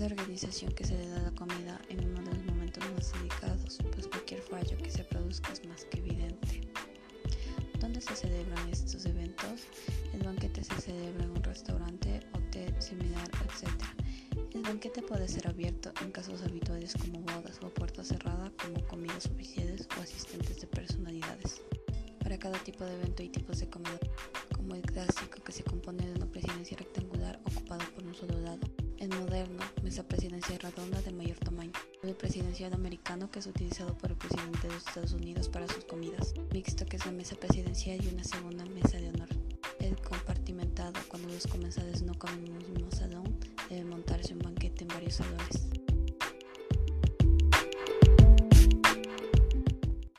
la organización que se le da la comida en uno de los momentos más delicados, pues cualquier fallo que se produzca es más que evidente. ¿Dónde se celebran estos eventos? El banquete se celebra en un restaurante, hotel, similar, etc. El banquete puede ser abierto en casos habituales como bodas o puerta cerrada como comidas oficiales o asistentes de personalidades. Para cada tipo de evento hay tipos de comida, como el clásico que se compone de una presidencia rectangular moderno, mesa presidencial redonda de mayor tamaño, el presidencial americano que es utilizado por el presidente de los Estados Unidos para sus comidas, mixto que es la mesa presidencial y una segunda mesa de honor, el compartimentado cuando los comensales no comen en un mismo salón, debe montarse un banquete en varios salones.